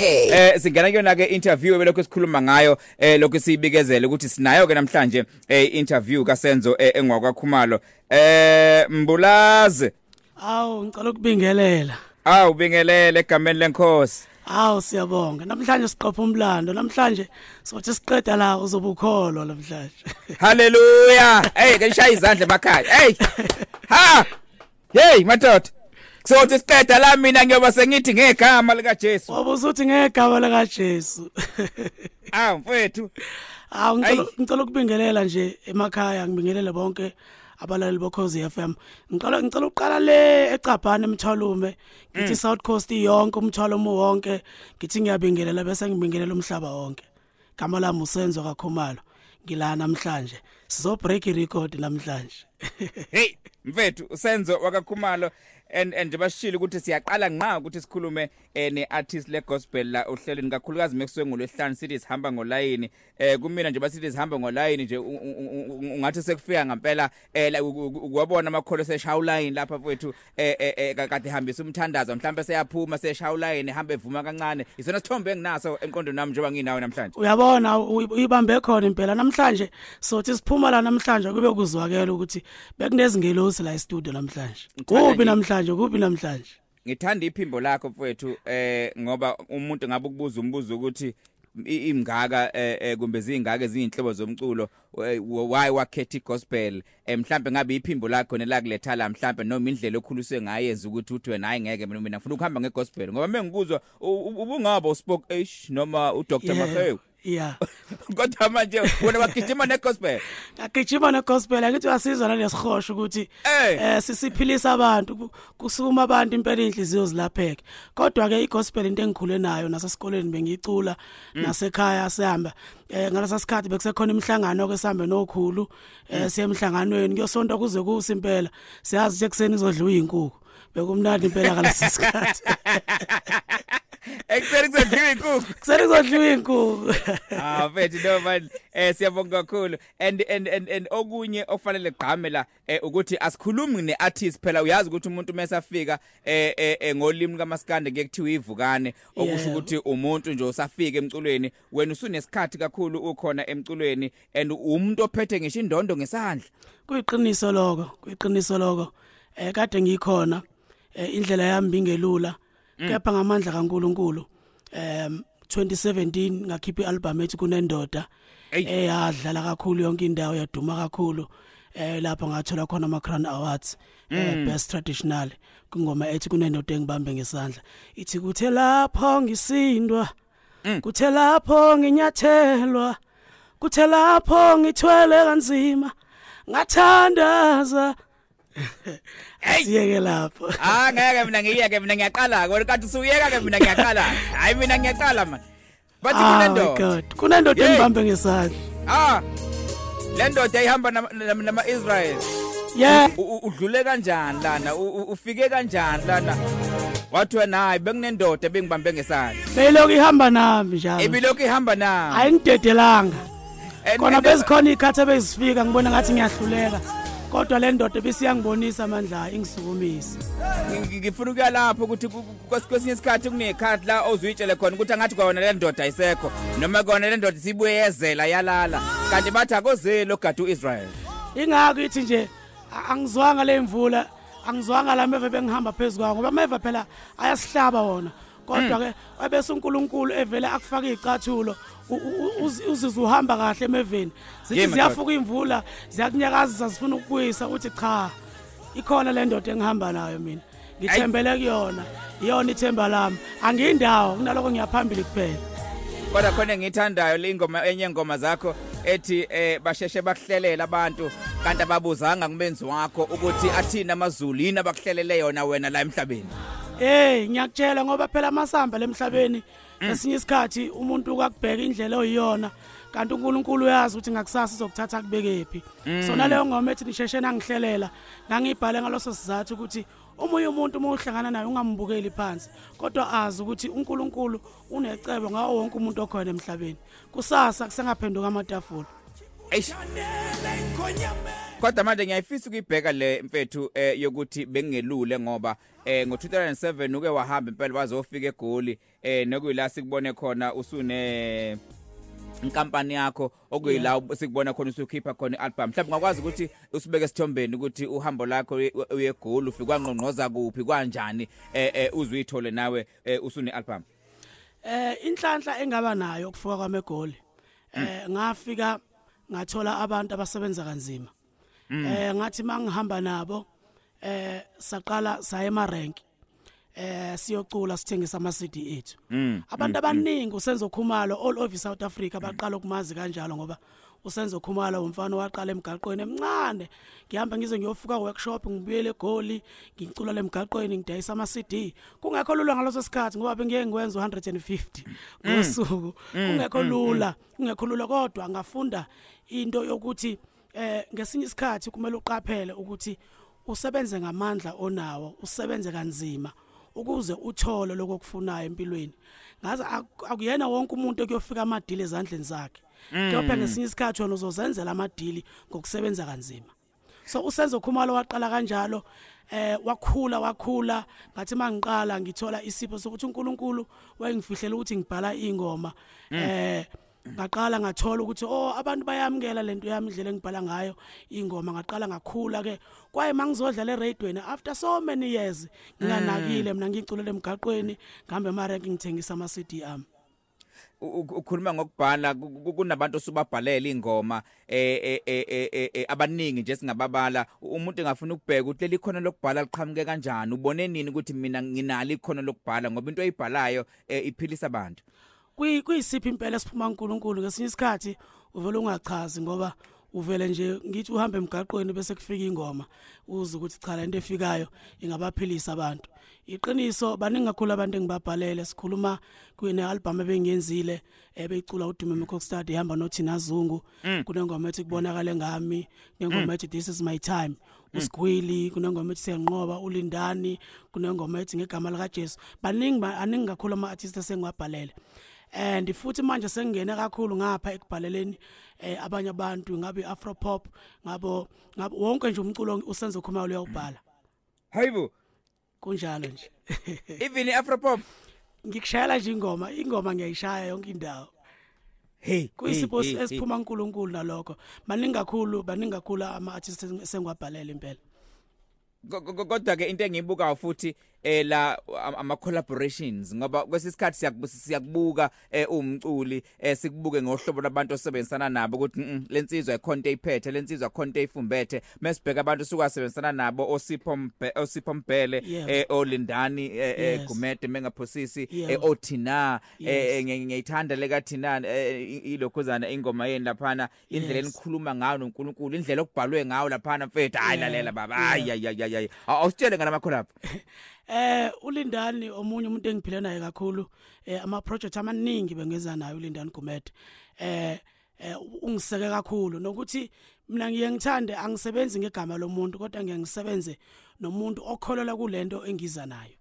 Eh singena kuyona ke interview ebelokho sikhuluma ngayo eh lokho siyibikezela ukuthi sinayo ke namhlanje eh interview kaSenzo eh, engwakwakhumalo eh Mbulazi. Awu ngicela ukubingelela. awu bingelele egameni lenkosi. Awu siyabonga. Namhlanje siqopha umlando. Namhlanje sothi siqeda la uzobukholwa namhlanje. haleluya! Hey ke shaya izandla emakhaya. Hey! Ha! Hey madoda! Sothi siqeda la mina ngiyoba sengithi ngegama lika Jesu Wabuza uthi ngegama lika Jesu. awu mfethu Awu ngicela ukubingelela nje emakhaya ngibingelele bonke abalaleli bokhozi FM. Ngicela ngicela uqala le ecabhana emthwalume. Ngithi South Coast yonke umthwalo wonke. Ngithi ngiyabingelela bese ngibingelela umhlaba wonke. Gama lami usenzo kakhumalo. Ngila namhlanje. Sizo break record namhlanje. hey mfethu usenzo wakakhumalo and and bashilo ukuthi siyaqala nqa ukuthi sikhulume eh, ne artist le gospel la uhlelweni kakhulukazi mekuswe ngolwehlanu sithi sihamba ngolayini. Eh kumina nje basithi sihamba ngolayini nje ungathi sekufika ngempela eh la, u- u- ukuwabona amakholo seshaya ulayini lapha mfethu eh eh, eh ka- kade hambisa umthandazo mhlawumbe seyaphuma seshaya ulayini hamba evuma kancane. Isona sithombe enginaso enqondweni nami njengoba nginawe namhlanje. Uyabona uyi- uyibambe khona impela. Namhlanje sothi siphuma la namhlanje kube kuzwakela ukuthi bekunezingelosi la e-studio namhlanje. Ngithanda Kubi nje- namhlanje kubi namhlanje. ngithanda iphimbo lakho mfowethu eh ngoba umuntu ngabe ukubuza umbuzo ukuthi i- imngaka eh eh, kumbe zingaka eziyinhlobo zomculo eh, why wakhetha igospel eh, mhlambe ngabe iphimbo lakho nelakuletha la mhlambe noma indlela okhuliswe ngayenza ukuthi uthi wena hayi ngeke mina mina ngifuna ukuhamba ngegospel ngoba mengikuzwa u- u- ubungaba uspoke H noma uDr Yeah. Mahew Yeah. kodwa manje wena wagijima negospel? Ngagijima negospel akithi asizwa nalesihosho ukuthi Eh. eh sisiphilisa abantu ku- kusukuma abantu impela inhliziyo zilapheke. Kodwa ke igospel into engikhule nayo nasesikoleni bengicula nasekhaya sihamba. Eh ngalesa sikhathi bekusekhona imihlangano ke sihambe nokhulu eh siye emhlanganweni. Kuyosonto kuze kusa impela. Siyazi nje kuseni izodliwa izinkukhu bekumnandi impela ngalesi sikhathi. Ekseni kuzodliwa inkukhu kuseni kuzodliwa izinkukhu Ah mfethu no man. Eh siyabonga kakhulu. And and and and okunye ofanele gqame la eh, ukuthi asikhulumi neartist phela. Uyazi ukuthi umuntu mesafika eh eh, eh, ngolimi kaMaskande ngekuthiwa ivukane okusho ukuthi umuntu nje usafika emculweni wena usunesikhathi kakhulu ukhona emculweni and umuntu ophethe ngisho indondo ngesandla. Kuyiqiniso lokho kuyiqiniso lokho. Eh kade ngikhona. Indlela yami bingelula kepha ngamandla kaNkuluNkulu em 2017 ngakhipha ialbum ethi kunendoda eyadlala kakhulu yonke indawo yaduma kakhulu eh lapha ngathola khona ama Crown Awards eh best traditional kungoma ethi kunendoda engibambe ngesandla. Ithi kuthe lapho ngisindwa kuthe lapho nginyathelwa kuthe lapho ngithwele kanzima ngathandaza. asiyeke lapho. Ah ngeke mina ngiyeke mina ngiyaqala kodwa kanti usuyeka ke mina ngiyaqala hayi mina ngiyaqala man. Bathi Ah, my kunendoda god. Kunendoda Yey. engibambe ngesandla. Ah le ndoda ihamba nama- nama nama Israel yeah U- u- udlule kanjani lana? U- u- ufike kanjani lana? Wathi wena hayi benginendoda bengibambe ngesandla. Beyiloko ihamba nami njalo. Ibilokhu ihamba na ayingidedelanga And- khona and- bezikhona ikhathi bezifika ngibona ngathi ngiyahluleka. Kodwa le ndoda besiyangibonisa amandla ayo ingisukumisa ngi- ngifuna ukuya lapho ukuthi ku- ku- kwes- kwesinye isikhathi kunekhathi la ozuyitshele khona ukuthi angathi kwona le ndoda ayisekho noma kona le ndoda sibuye yezela yalala. Kanti bathi akozeli ogada u-israyeli. Ingakho ithi nje a- angizwanga le mvula angizwanga la meve bengihamba phezulu kwawo ngoba meve phela ayasihlaba wona. Kodwa ke wabese uNkulunkulu evele akufaka izicathulo u- u- uzi- uzizwe uhamba kahle emeveni. Zithi Yema, ziyafuka imvula ziyakunyakazisa zifuna ukubuyisa uthi cha ikhona le ndoda engihamba nayo mina. Ngithembele kuyona iyona ithemba lami. Angiyindawo kunaloko ngiyaphambili kuphela. Kodwa khona engiyithandayo le ngoma enye ngoma zakho ethi eh basheshe bakuhlelela abantu kanti ababuzanga kumenzi wakho ukuthi athina amazulu yini abakuhlelele yona wena la emhlabeni? Hey ngiyakutshela ngoba phela amasamba lemhlabeni esinye isikhathi umuntu ukakubheka indlela oyiyona kanti uNkulunkulu uyazi ukuthi ngakusasa uzokuthatha kubekephi so naleyo ngoma ethi nisheshe nangihlelela ngangibhale ngaloso sizathu ukuthi umunye umuntu uma uhlangana naye ungambukeli phansi kodwa azi ukuthi uNkulunkulu unecebo ngawo wonke umuntu okhona emhlabeni. Kusasa kusengaphenduka amatafula. Eish. Chanele ikhonyame kodwa manje ngiyayifisa ukuyibheka le mfethu eh yokuthi bengingelule ngoba eh ngo2007 uke wahamba impela wazofika egoli eh nokuyila sikubone khona usune inkampani yakho okuyila sikubona khona usukhipha khona ialbum. Mhlawumbe ngakwazi ukuthi usibeke esithombeni ukuthi uhambo lakho uyegoli ufika ngqongqoza kuphi kanjani eh, eh uzuyithole nawe eh, usune album eh inhlanhla engaba nayo ukufuka kwami egoli eh ngafika ngathola abantu abasebenza kanzima. Eh ngathi mangihamba nabo eh saqala saye emarank eh siyocula sithengisa ama CD ethu. Abantu abaningi usenzo khumalo all over South Africa baqala ukumazi kanjalo ngoba usenzo khumalo umfana waqala emgaqweni emncane. Ngihamba ngize ngiyofuka workshop ngibuyele egoli ngicula lemgaqweni ngidayisa ama CD kungekho lula ngaloso sikhathi ngoba bengiye ngikwenza 150 ngosuku. Kungekho lula kungekho lula kodwa ngafunda into yokuthi eh ngesinye isikhathi kumele uqaphele ukuthi usebenze ngamandla onawo usebenze kanzima ukuze uthole lokufunayo empilweni. Ngaze akuyena wonke umuntu ekuyofika amadili ezandleni zakhe. Kepha ngesinye isikhathi wena uzozenzela amadili ngokusebenza kanzima. So usenzo khumalo waqala kanjalo eh wakhula wakhula. Ngathi mangiqala ngithola isipho sokuthi uNkulunkulu wayengifihlela ukuthi ngibhala ingoma eh ngaqala ngathola ukuthi oh abantu bayamkela lento yami indlela engibhala ngayo ingoma ngaqala ngakhula ke. Kwaye mangizodlala eradioweni after so many years nginganakile. Mina ngiculele emgaqweni ngihambe emarank ngithengisa ama CD ami. Ukhuluma ngokubhala kunabantu osubabhalela ingoma eh eh abaningi nje singababala umuntu engafuna ukubheka ukuthi leli khona lokubhala liqhamuke kanjani? Ubone nini ukuthi mina nginalo ikhono lokubhala ngoba into oyibhalayo iphilisa abantu? Kuyisiphi impela esiphuma uNkulunkulu ngesinye isikhathi uvela ungachazi ngoba uvele nje ngithi uhamba emgaqweni bese kufika ingoma uze ukuthi cha lento efikayo ingabaphilisa abantu. Iqiniso baningi kakhulu abantu engibabhalele sikhuluma kuyine album ebengiyenzile ebeyicula udume mcostad ihamba nothina zungu kunengoma ethi kubonakala ngami nengoma ethi this is my time usigwili kunengoma ethi siyanqoba ulindani kunengoma ethi ngegama lika Jesu baningi baningi kakhulu ama artists esengibabhalele. And futhi manje sengingena kakhulu ngapha ekubhaleleni eh abanye abantu ngabe afropop ngabo ngabo wonke nje umculo usenze khumalo uyawubhala hayibo. Kunjalo nje. Even afropop ngikushayela nje ingoma ingoma ngiyayishaya yonke indawo. Hey kuyisipho esiphuma uNkulunkulu nalokho. Baningi kakhulu baningi kakhulu ama artists esengwabhalela impela kodwa ke into engiyibuka futhi eh la ama collaborations ngoba kwesisikhathi siyakubuka umculi sikubuke ngohlobo labantu osebenzisana nabo ukuthi lensizwa ikhonto eyiphethe lensizwa ikhonto eyifumbethe. Mesibheka abantu sukasebenzisana nabo osipho osipho mbhele olindani gumede mengaphosisi othina ngiyithanda leka thina ilokhuzana ingoma yeni laphana indlela enikhuluma ngayo noNkulunkulu indlela okubhalwe ngayo laphana mfethu hayi lalela baba hayi hayi hayi awusitshele ngama collab Eh ulindani omunye umuntu engiphile naye kakhulu eh ama project amaningi bengenza naye ulindani Gumede eh eh ungiseke kakhulu nokuthi mina ngiye ngithande angisebenzi ngegama lomuntu kodwa ngiye ngisebenze nomuntu okholelwa kulento engiza nayo.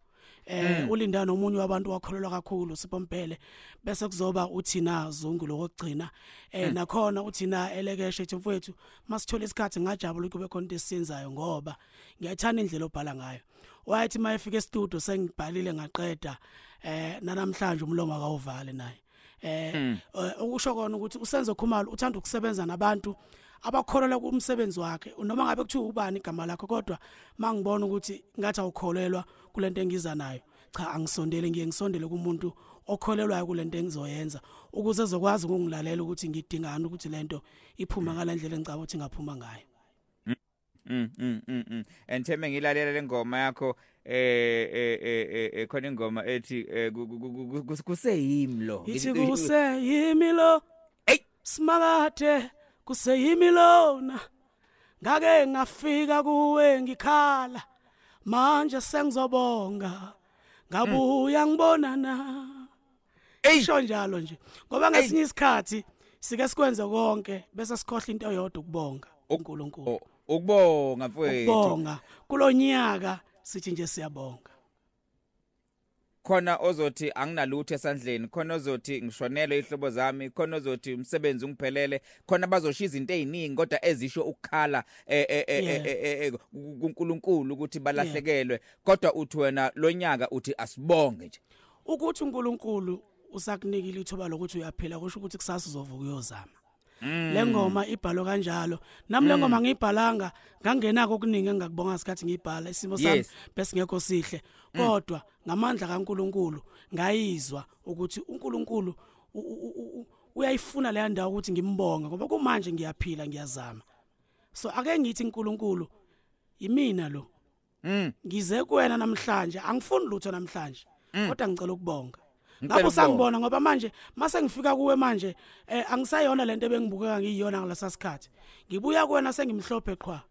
Eh ulindani omunye wabantu wakholelwa kakhulu siphompele bese kuzoba uthina zungu lokugcina. Eh nakhona uthina elekeshe ethi mfowethu masithola isikhathi ngajabula ukube khona into esiyenzayo ngoba ngiyathanda indlela obhala ngayo. Wathi mayefika e-studio sengibhalile ngaqeda eh namhlanje umlomo akawuvale naye. Eh okusho kona ukuthi usenzo khumalo uthanda ukusebenza nabantu abakholelwa kumsebenzi wakhe noma ngabe kuthiwa ubani igama lakho kodwa mangibona ukuthi ngathi awukholelwa kulento engiza nayo cha angisondele ngiye ngisondele kumuntu okholelwayo kulento engizoyenza ukuze ezokwazi ukungilalela ukuthi ngidingani ukuthi lento iphuma ngalendlela engicaba ukuthi ngaphuma ngayo. Mm mm mm. Entheme ngilalela lengoma yakho eh eh eh khona ingoma ethi kuseyimi lo. Ithi kuseyimi lo. Ey simakade kuseyimi lona. Ngake ngafika kuwe ngikhala. Manje sengizobonga. Ngabuya ngibonana. Eyisho njalo nje. Ngoba ngesinye isikhathi sike sikwenze konke bese sikhohle into eyodwa ukubonga uNkulunkulu. Ukubonga mfowethu. Ukubonga. Kulonyaka sithi nje siyabonga. Khona ozothi anginalutho esandleni khona ozothi ngishonelwe ihlobo zami khona ozothi umsebenzi ungiphelele khona bazoshiya izinto eziningi kodwa ezisho ukukhala eh, eh, eh, kuNkulunkulu ukuthi balahlekelwe. Kodwa uthi wena lonyaka uthi asibonge nje. Ukuthi uNkulunkulu usakunikile ithuba lokuthi uyaphila kusho ukuthi kusasa uzovuka uyozama. Le ngoma ibhalo kanjalo. Nami le ngoma ngiyibhalanga ngangenako okuningi engakubonga isikhathi ngiyibhala. Isimo sami bese ngekho sihle. Kodwa ngamandla kaNkulunkulu ngayizwa ukuthi uNkulunkulu uyayifuna le ndawo ukuthi ngimbonge ngoba kumanje ngiyaphila ngiyazama. So ake ngithi uNkulunkulu yimina lo. Mm. Ngize kuwena namhlanje angifuni lutho namhlanje kodwa ngicela ukubonga. Ukubonga. usangibona ngoba manje mase ngifika kuwe manje eh angisayona lento ebengibukeka ngiyiyona ngalesa sikhathi ngibuya kuwena sengimhlophe qhwa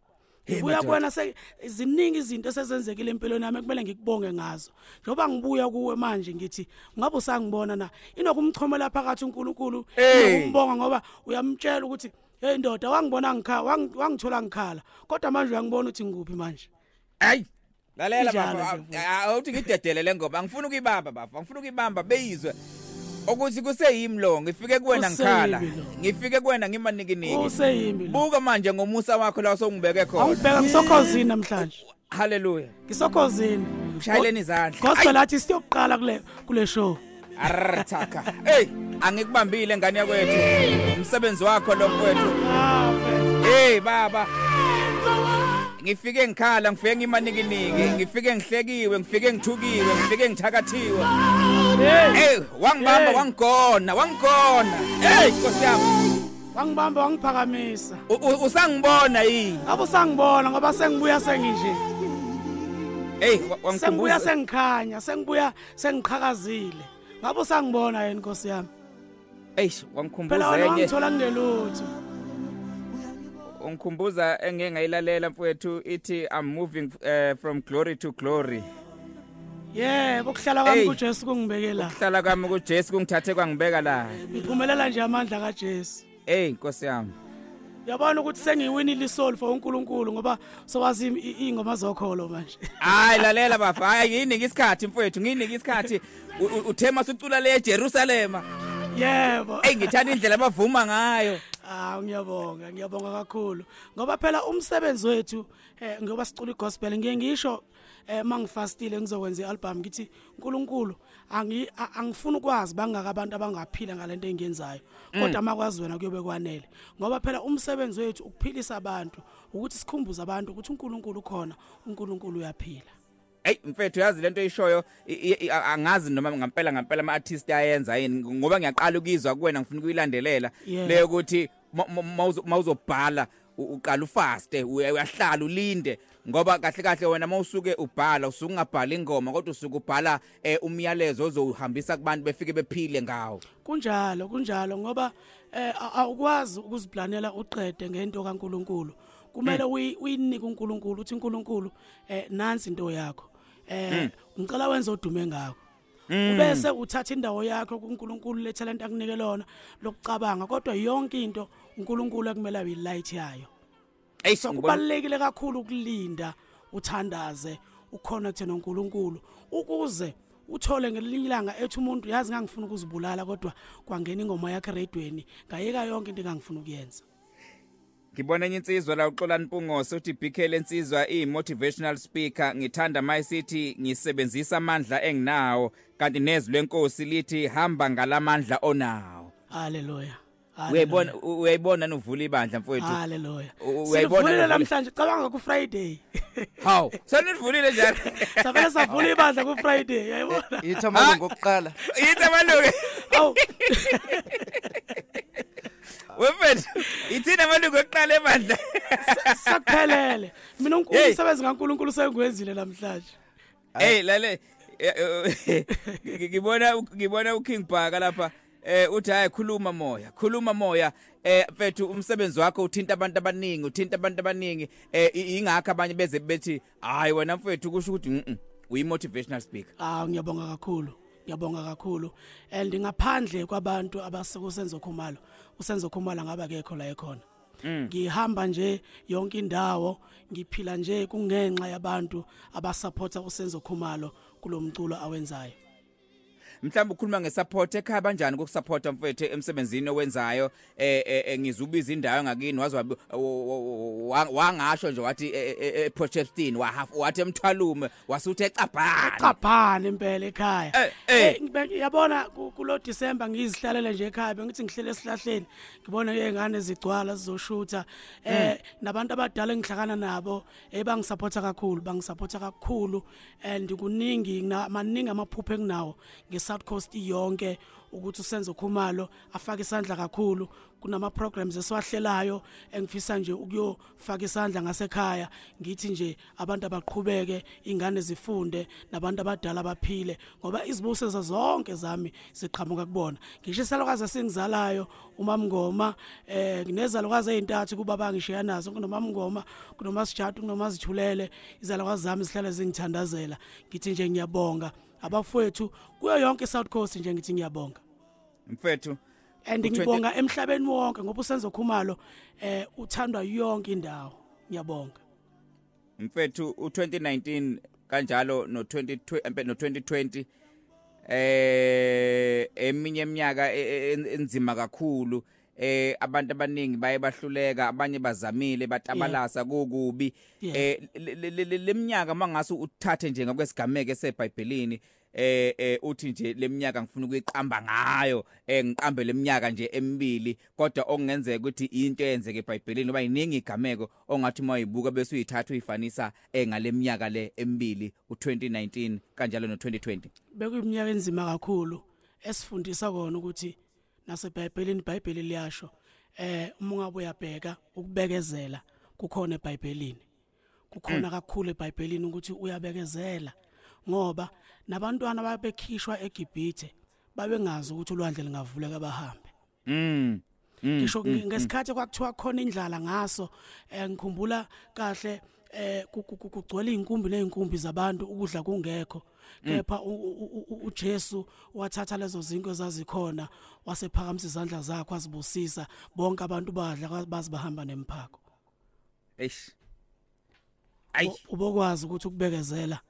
Hey, ngibuya kuwena se ziningi izinto esezenzekile empilweni yami kumele ngikubonge ngazo njengoba ngibuya kuwe manje ngithi ngabe usangibona na inokumchomela phakathi uNkulunkulu Hey. ukumbonga ngoba uyamtshela ukuthi hey ndoda wangibona ngikhala wang- wangithola ngikhala kodwa manje uyangibona ukuthi ngikuphi manje Hayi. Lalela nje mfowethu. awuthi ngidedele le ngoba angifuni ukuyibamba baba, angifuni ukuyibamba beyizwe. Ukuthi kuseyimi lo, ngifike kuwena ngikhala. Ngifike kuwena ngimaniki niki. useyimbi lo Buka manje ngomusa wakho la osongibeke khona. awubheka ngisokhozini namhlanje Hallelujah. ngisokhozini Mshayeleni izandla. gospel athi siyokuqala kule kule show Arthaka. Hey, angikubambile ngane yakwethu. Umsebenzi wakho lo mfowethu. ah mfethu Hey baba. Ngifike ngikhala, ngifike ngimaniki niki, ngifike ngihlekiwe, ngifike ngithukiwe, ngifike ngithakathiwe. hey Hey, wangibamba Hey. wangigona, wangigona. Hey, Nkosi yami. wangibamba wangiphakamisa u- u- Usangibona yini? ngabe usangibona ngoba sengibuya senginje Hey, wa- sengibuya wangikhumbuza. sengikhanya sengibuya sengiqhakazile ngabe usangibona yini Nkosi yami Hey, phela wangikhumbuza wena enye. wangithola ngelutho Ungikhumbuza engeke ngayilalela mfowethu ithi I'm moving uh, from glory to glory. yebo kuhlala kwami Hey. kuJesu kungibekela Hlala kwami kuJesu kungithathe kwangibeka la. ngiphumelela nje amandla kaJesu Hey, Nkosi yami. Uyabona ukuthi sengiwinile isoul for uNkulunkulu ngoba sowazi i- ingoma zokholo manje. Hayi lalela bafa. Hayi nginiki isikhathi mfowethu, nginiki isikhathi. U- u- Uthema sucula le eJerusalem. Yebo. Hey ngithanda indlela abavuma ngayo. Ah ngiyabonga, ngiyabonga kakhulu. Ngoba phela umsebenzi wethu eh ngoba sicula igospel ngiye ngisho eh mangifastile ngizokwenza ialbum ngithi uNkulunkulu angi a- angifuni ukwazi bangaka abantu abangaphila ngalento engiyenzayo. Kodwa makwazi wena kuyobe kwanele. Ngoba phela umsebenzi wethu ukuphilisa abantu ukuthi sikhumbuze abantu ukuthi uNkulunkulu khona, uNkulunkulu uyaphila. Hey mfethu yazi lento eyishoyo i- i- i- angazi noma ngampela ngampela ama artist ayenza yini ngoba ngiyaqala ukizwa kuwena ngifuna ukuyilandelela. Yeah. le ukuthi mawuzobhala uqala ufaste uya- uyahlala ulinde ngoba kahle kahle wena mawusuke ubhala usuke ungabhala ingoma kodwa usuke ubhala eh, umyalezo ozohambisa kubantu befike bephile ngawo. Kunjalo kunjalo ngoba eh a- awukwazi ukuziplanela uqede ngento kaNkuluNkulu. Kumele uyi- uyinike uNkulunkulu uthi uNkulunkulu eh nansi into yakho. Eh ngicela wenze odume ngakho. Ubese uthatha indawo yakho kuNkulunkulu le talent akunike lona lokucabanga kodwa yonke into uNkulunkulu ekumele ayi light yayo. Hey so ngibona kubalekile kakhulu ukulinda uthandaze uconnect noNkulunkulu ukuze uthole ngelinye ilanga ethi umuntu yazi ngangifuna ukuzibulala kodwa kwangena ingoma yakhe radioweni ngayeka yonke into engangifuna ukuyenza. Ngibona enye insizwa la uXolani Mpungose uthi BK lensizwa i motivational speaker. Ngithanda my city ngisebenzisa amandla enginawo kanti nezwi lenkosi lithi hamba ngalamandla onawo. Haleluya uyayibona uyayibona nuvula ibandla mfowethu? Haleluya U- uyayibona sivulile nivule- namhlanje? Cabanga ku Friday haw senivulile njalo. Savele savula ibandla ku Friday yayibona yithi amalungu okuqala yithi amalungu awu wemfethu ithina amalungu okuqala ebandla sakuphelele mina umsebenzi kaNkulunkulu sengiwenzile namhlanje hey lale eh, eh, ngibona ngibona uKing Bhaka lapha eh uthi hayi khuluma moya khuluma moya eh mfethu umsebenzi wakho uthinta abantu abaningi uthinta abantu abaningi eh ingakho abanye beze bethi hayi wena mfethu kusho ukuthi uyi motivational speaker Ah ngiyabonga kakhulu. Ngiyabonga kakhulu. And ngaphandle kwabantu abasekusenzo khumalo, usenzo khumalo ngaba kekho la ekhona. Ngihamba nje yonke indawo, ngiphila nje kungenxa yabantu abasupporta usenzo khumalo kulomculo awenzayo. Mhlawumbe ukhuluma ngesupport ekhaya kanjani kokusupporta mfethu emsebenzini owenzayo? Eh eh, ngizubiza indawo ngakini wazi wangasho nje wathi ePorchestin wathi emthwalume wasuthe ecabhana cabhana impela ekhaya. Eh, eh. Eh, yabona ku- kulo December ngizihlalele nje ekhaya bengithi ngihlele esihlahleni ngibona izingane zigcwala zizoshutha. Eh nabantu abadala engihlakana nabo eh bangisupporta kakhulu bangisupporta kakhulu and kuningi maningi amaphupho enginawo ngeSouth Coast yonke ukuthi usenzo khumalo afake isandla kakhulu. Kunama programs esiwahlelayo engifisa nje ukuyofaka isandla ngasekhaya. Ngithi nje abantu abaqhubeke ingane zifunde nabantu abadala baphile. Ngoba izibusiso zonke zami ziqhamuka kubona. Ngisho isalukwazi esingizalayo umamngoma eh nginezalukwazi ezintathu kuba bangishiya nazo kunomamngoma kunomasijatu kunomazithulele. Izalukwazi zami zihlala zingithandazela. Ngithi nje ngiyabonga. Abafowethu kuyo yonke iSouth Coast nje ngithi ngiyabonga. Mfethu and U- 20 ngibonga emhlabeni wonke ngoba usenzo khumalo eh uthandwa yonke indawo. Ngiyabonga. Mfethu u2019 kanjalo no20 no2020 eh eminye iminyaka e- e- en- enzima kakhulu. Eh abantu abaningi baye bahluleka abanye bazamile batabalasa kukubi. Yeah. eh le- le- le- leminyaka mangase uthathe nje ngokwesigameke seBhayibhelini eh eh uthi nje leminyaka ngifuna ukuyiqamba ngayo eh ngiqambe leminyaka nje emibili kodwa okungenzeka ukuthi into eyenzeke eBhayibhelini ngoba iningi igameko ongathi mayibuka bese uyithatha uyifanisa eh ngaleminyaka le emibili u2019 kanjalo no2020 bekuyiminyaka enzima kakhulu esifundisa kona ukuthi naseBhayibhelini iBhayibheli liyasho eh uma ungabe uyabheka ukubekezela kukhona eBhayibhelini. Kukhona kakhulu eBhayibhelini ukuthi uyabekezela ngoba nabantwana babekhishwa eGibhithe babengazi ukuthi ulwandle lingavuleka bahambe. Mm. Mm, ngisho mm, nge- ngesikhathi kwakuthiwa khona indlala ngaso eh ngikhumbula kahle eh ku- ku- ku- kugcwele inkumbi nezinkumbi zabantu ukudla kungekho. Kepha u- u- u- uJesu wathatha lezo zinto ezazikhona wasephakamisa izandla zakhe wazibusisa bonke abantu badla bazi bahamba nemphako. Eish. Ayi. U- ubokwazi ukuthi ukubekezela?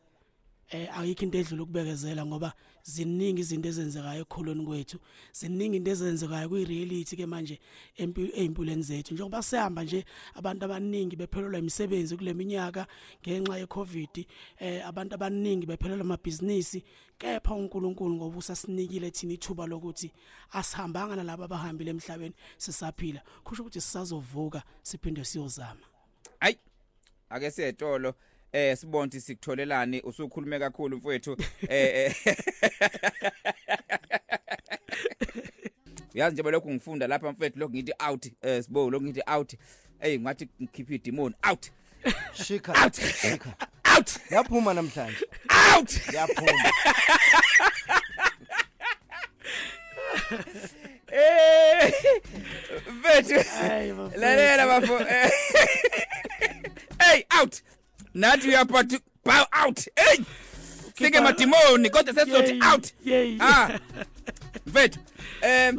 Eh ayikho into edlula ukubekezela ngoba ziningi izinto ezenzekayo ekholweni kwethu. Ziningi into ezenzekayo kuyireality ke manje ezimpilweni zethu. Njengoba sihamba nje abantu abaningi bephelelwa imisebenzi kule minyaka ngenxa yecovid eh abantu abaningi bephelelwa amabhizinisi. Kepha uNkulunkulu ngoba usasinikile thina ithuba lokuthi asihambanga nalabo abahambile emhlabeni sisaphila. Kusho ukuthi sisazovuka siphinde siyozama. Ayi ake siyetolo. Eh sibone ukuthi sikutholelani usukhulume kakhulu mfowethu. Eh eh. yazi nje lokhu ngifunda lapha mfowethu lokhu ngithi out. Eh sibo lokhu ngithi out. Hey ngathi ngikhipha idemon out. Shika Out. shika out. Yaphuma namhlanje. Out. Yaphuma. Eh mfowethu. Hayi, bafowethu. lalela bafo eh. hey out. Nathi uyaphatha bow out! Hey! Sike madimoni kodwa sesizothi out! ah! Mfethu em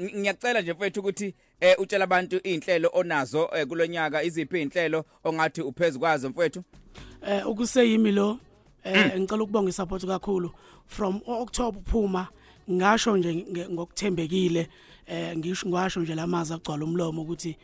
ngiyacela nje mfethu ukuthi eh utshela abantu inhlelo onazo eh, kulonyaka iziphi inhlelo ongathi uphezulu kwazo mfethu? Eh ukuseyimi lo eh ngicela ukubonga isupport kakhulu. From October phuma ngasho nje ngokuthembekile eh ngisho ngasho nje lamazi agcwala umlomo ukuthi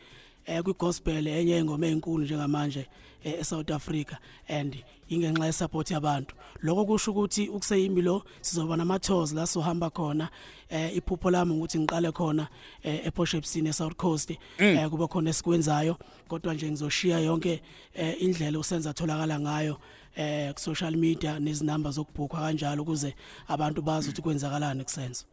eh kwi gospel enye ingoma ezinkulu njengamanje. eh, eSouth Africa and ingenxa yesupport yabantu. Lokho kusho ukuthi ukuseyimi lo sizoba namathozi la sohamba khona eh iphupho lami ukuthi ngiqale khona eh ePortshepsini eSouth Coast eh kube khona esikwenzayo. Kodwa nje ngizoshiya yonke eh indlela usenza tholakala ngayo eh ku social media nezinamba zokubhukwa kanjalo ukuze abantu bazi ukuthi kwenzakalani kusenza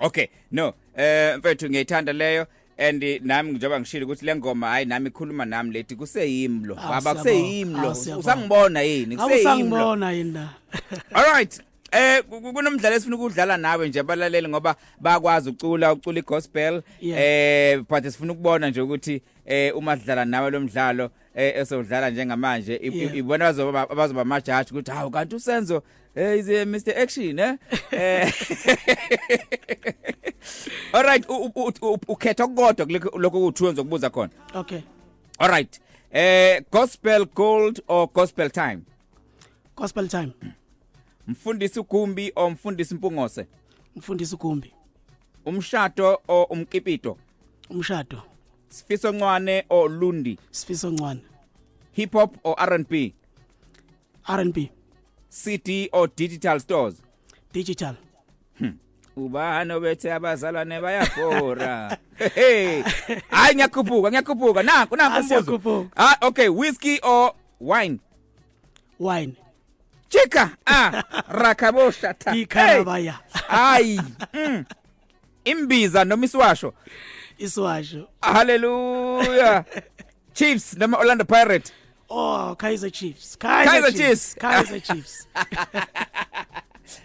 okay no eh mfethu ngiyithanda leyo. And nami njengoba ngishilo ukuthi le ngoma hayi nami ikhuluma nami lethi kuseyimlo Ah, baba siyabonga. kuseyimlo Ah, siyabonga. usangibona yini kuseyimlo awusangibona yini all right Eh ku- ku- kunomdlalo esifuna ukudlala nawe nje abalaleli ngoba bayakwazi ucula ucula igospel Yeah. eh but sifuna ukubona nje ukuthi eh uma sidlala nawe lo mdlalo eh esodlala njengamanje i- i- Yeah. ibona bazoba bazoba majudge ukuthi hawu kanti usenzo eh is a Mr Action eh? Eh All right ukhetha okukodwa lokho kuthiwe ngizokubuza khona. Okay. All right eh gospel gold or gospel time? Gospel time. Mfundisi ugumbi o mfundisi impungose mfundisi ugumbi. Umshado o umkipito? Umshado sifiso ncwane o lundi? Sifiso ncwane hip hop o R&B R&B CD o digital stores? Digital. Ubani bethe abazalwane bayabhora hey hayi ngiyakhuphuka ngiyakhuphuka. Nanku nanku umbuzo. ah okay whiskey or wine? Wine. Chika ah rakabosha tha. Ikhalabaya hayi mm. imbiza noma isiwasho iswasho. Haleluya chiefs noma orlando pirate oh kaizer chiefs. Kaizer Chiefs. kaizer chiefs.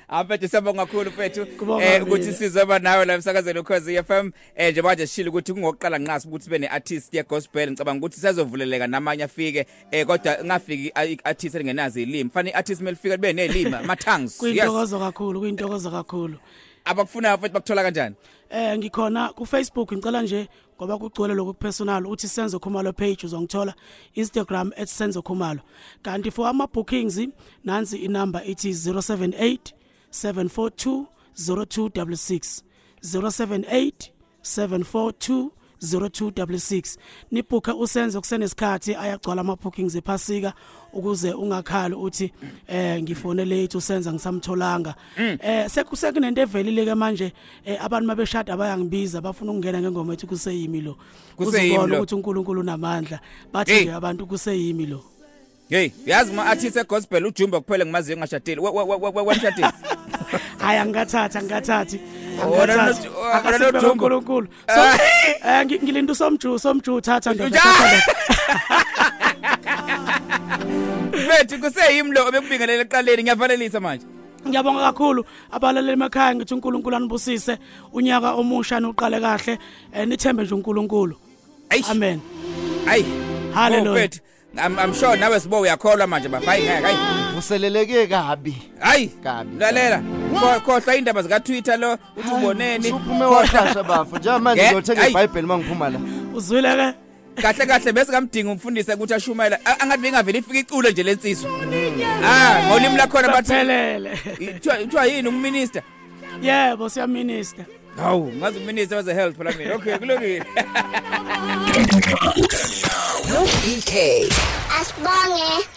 Aphethe siyabonga kakhulu mfethu. Kubonga eh mina. ukuthi sizoba nawe la emsakazweni ukhozi FM eh nje manje sishilo ukuthi kungokuqala nqasi ukuthi sibe neartist ye gospel ngicabanga ukuthi sezovuleleka namanye afike. Eh kodwa ngafiki artist elingenazi ilimi. Fanele iartist melifika libe nelima ma tongues yes. kuyintokozo kakhulu kuyintokozo kakhulu. Abakufunayo futhi bakuthola kanjani? Eh ngikhona ku Facebook ngicela nje ngoba kugcwele lokhu personal uthi Senzo Khumalo page uzongithola Instagram @senzokhumalo kanti for ama bookings nansi inamba ithi 078 742 0266 078 742 0266 nibhuka usenze kusenesikhathi ayagcwala ama bookings ephasika ukuze ungakhali uthi eh ngifone late usenza ngisamtholanga eh sekusekunento evelile ke manje eh, abantu mabeshada abayangibiza bafuna ukungena ngengoma ethi kuseyimi lo Kuseyimi Uzobona lo. ukuthi uNkulunkulu unamandla bathi Hey. nje abantu kuseyimi lo hey yazi ma artist e gospel ujumbo kuphela ngimaziyo ngashadile wemshadile hayi angikathatha ngikathathi Wona angikathathi no- wona akasibe no Jumbo. uNkulunkulu. So eh ngi- ngilinda usomju somju thatha ndoda mfethu kuseyimlo obekubingelele eqaleni ngiyavalelisa manje. Ngiyabonga kakhulu abalaleli emakhaya ngithi uNkulunkulu anibusise. Unyaka omusha nuqale kahle eh, nithembe nje uNkulunkulu. Amen. Hayi Hallelujah. Oh, I'm, I'm sure nawe sibo uyakholwa manje bafana hayi hayi vuseleleke kabi. Hayi Kabi. lalela. Khohlwa indaba zika Twitter lo uthi uboneni? suphume washasha bafo. Njengamanje Yeah, ngiyothenga ayi. iBhayibheli mangiphuma la. Uzwile ke? Kahle kahle bese kamdinga umfundisi ukuthi ashumayela A- angathi bengavela ifika iculo nje lensizwa ah ngolimi lakhona bathi baphelele kuthiwa kuthiwa yini umminister yebo siyaminister. Hawu ngazi umminister weze health phela mina okay kulungile. No BK. Asibonge.